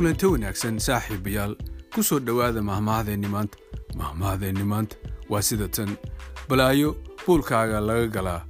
kulanto wanaagsan saaxiibayaal ku soo dhowaada mahmahdeenni maanta. Mahmahdeenni maanta. Waa sida tan. Balaayo buulkaaga laga galaa.